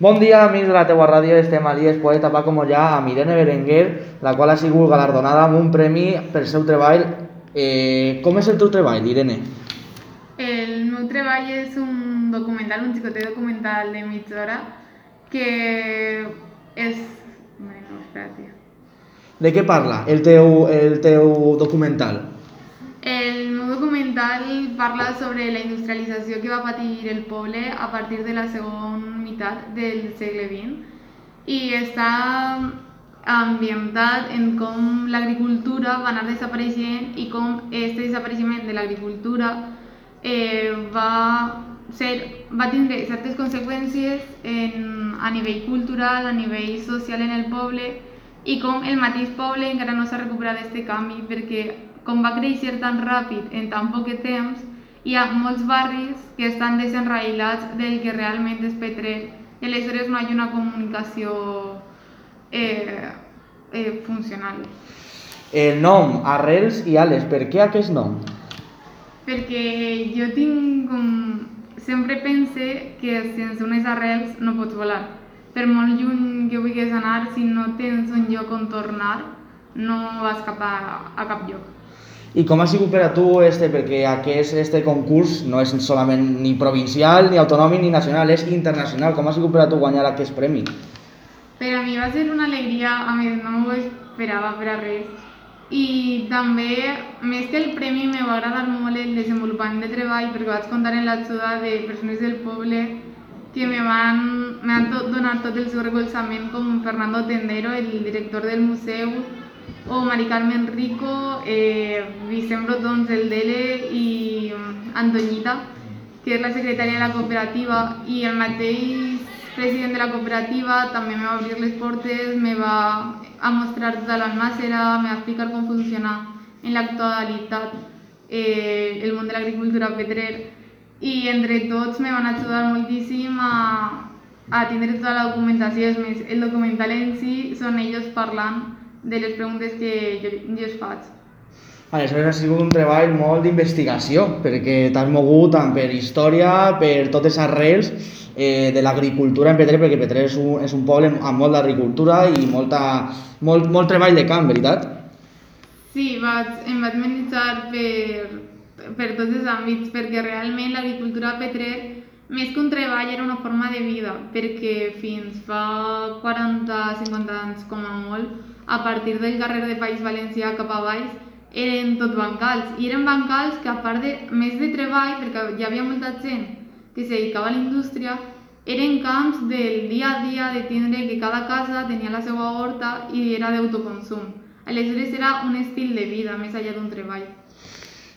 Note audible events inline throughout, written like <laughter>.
Bon dia, amics de la teua ràdio, estem a l'IES Poeta va com ja amb Irene Berenguer, la qual ha sigut galardonada amb un premi pel seu treball. Eh, com és el teu treball, Irene? El meu treball és un documental, un xicotet documental de mitja hora, que és... Bueno, espérate. De què parla el teu, el teu documental? Parla sobre la industrialització que va patir el poble a partir de la segona meitat del segle XX i està ambientat en com l'agricultura va anar desapareixent i com aquest desapareixement de l'agricultura eh, va, ser, va tindre certes conseqüències en, a nivell cultural, a nivell social en el poble i com el mateix poble encara no s'ha recuperat d'aquest canvi perquè com va créixer tan ràpid en tan poc temps, hi ha molts barris que estan desenraïlats del que realment és Petrer i aleshores no hi ha una comunicació eh, eh, funcional. El nom, arrels i ales, per què aquest nom? Perquè jo tinc com... Sempre pense que sense unes arrels no pots volar. Per molt lluny que vulguis anar, si no tens un lloc on tornar, no vas cap a, a cap lloc. I com ha sigut per a tu este, perquè aquest este concurs no és solament ni provincial, ni autonòmic, ni nacional, és internacional. Com ha sigut per a tu guanyar aquest premi? Per a mi va ser una alegria, a més no m'ho esperava per a res. I també, més que el premi, me va agradar molt el desenvolupament de treball perquè vaig comptar en l'ajuda de persones del poble que me van, me tot, donat tot el seu recolzament com Fernando Tendero, el director del museu, o Mari Carmen Rico, eh, Vicent Brotons, el Dele i Antoñita, que és la secretària de la cooperativa, i el mateix president de la cooperativa també me va obrir les portes, me va a mostrar tota l'almàcera, me va explicar com funciona en l'actualitat eh, el món de l'agricultura petrer i entre tots me van ajudar moltíssim a, a tindre tota la documentació. És més, el documental en si són ells parlant de les preguntes que jo, jo es faig. Aleshores ha sigut un treball molt d'investigació, perquè t'has mogut tant per història, per totes les arrels eh, de l'agricultura en Petrer, perquè Petrer és un, és un poble amb molt d'agricultura i molta, molt, molt treball de camp, veritat? Sí, vaig, em vaig menjar per, per tots els àmbits, perquè realment l'agricultura a Petrer, més que un treball, era una forma de vida, perquè fins fa 40-50 anys, com a molt, a partir del carrer de País Valencià cap a baix, eren tot bancals. I eren bancals que a part de més de treball, perquè hi havia molta gent que se dedicava a la indústria, eren camps del dia a dia de tindre que cada casa tenia la seva horta i era d'autoconsum. Aleshores era un estil de vida més allà d'un treball.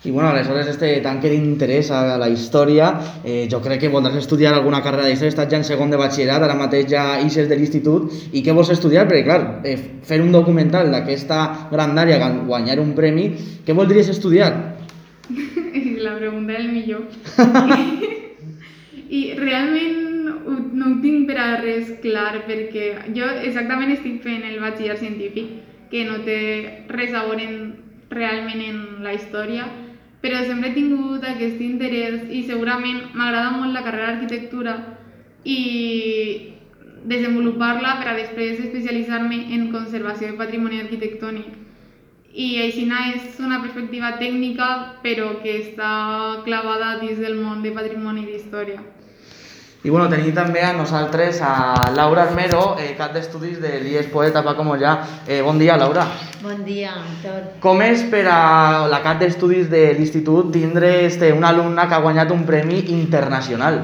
I bueno, aleshores este tant que d'interès a la història, eh, jo crec que voldràs estudiar alguna carrera d'història, estàs ja en segon de batxillerat, ara mateix ja ixes de l'institut, i què vols estudiar? Perquè clar, eh, fer un documental d'aquesta grandària, guanyar un premi, què voldries estudiar? <laughs> la pregunta del millor. <laughs> I realment no ho tinc per a res clar, perquè jo exactament estic fent el batxiller científic, que no té res a veure en, realment en la història, però sempre he tingut aquest interès i segurament m'agrada molt la carrera d'arquitectura i desenvolupar-la per a després especialitzar-me en conservació de patrimoni arquitectònic. I així és una perspectiva tècnica però que està clavada dins del món de patrimoni i d'història. I bueno, tenim també a nosaltres a Laura Armero, eh, cap d'estudis de l'IES Poeta ja. Eh, bon dia, Laura. Bon dia, Anton. Com és per a la cap d'estudis de l'institut tindre este, una alumna que ha guanyat un premi internacional?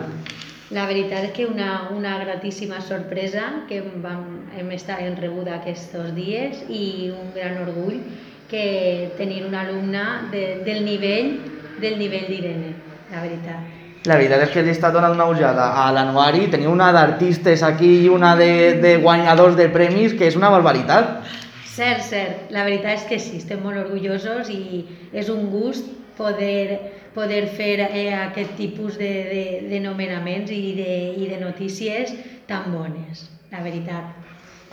La veritat és que una, una gratíssima sorpresa que vam, hem estat en rebuda aquests dies i un gran orgull que tenir una alumna de, del nivell del nivell d'Irene, la veritat. La veritat és que li està donant una ullada a l'anuari. Teniu una d'artistes aquí i una de, de guanyadors de premis, que és una barbaritat. Cert, cert. La veritat és que sí, estem molt orgullosos i és un gust poder, poder fer eh, aquest tipus de, de, de nomenaments i de, i de notícies tan bones, la veritat.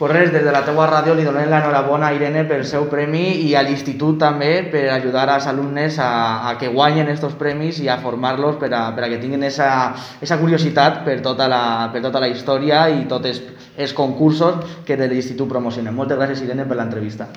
Pues res, des de la teua ràdio li donem l'enhorabona a Irene pel seu premi i a l'institut també per ajudar als alumnes a, a que guanyen aquests premis i a formar-los per, a, per a que tinguin esa curiositat per tota, la, per tota la història i tots els, concursos que de l'institut promocionen. Moltes gràcies, Irene, per l'entrevista.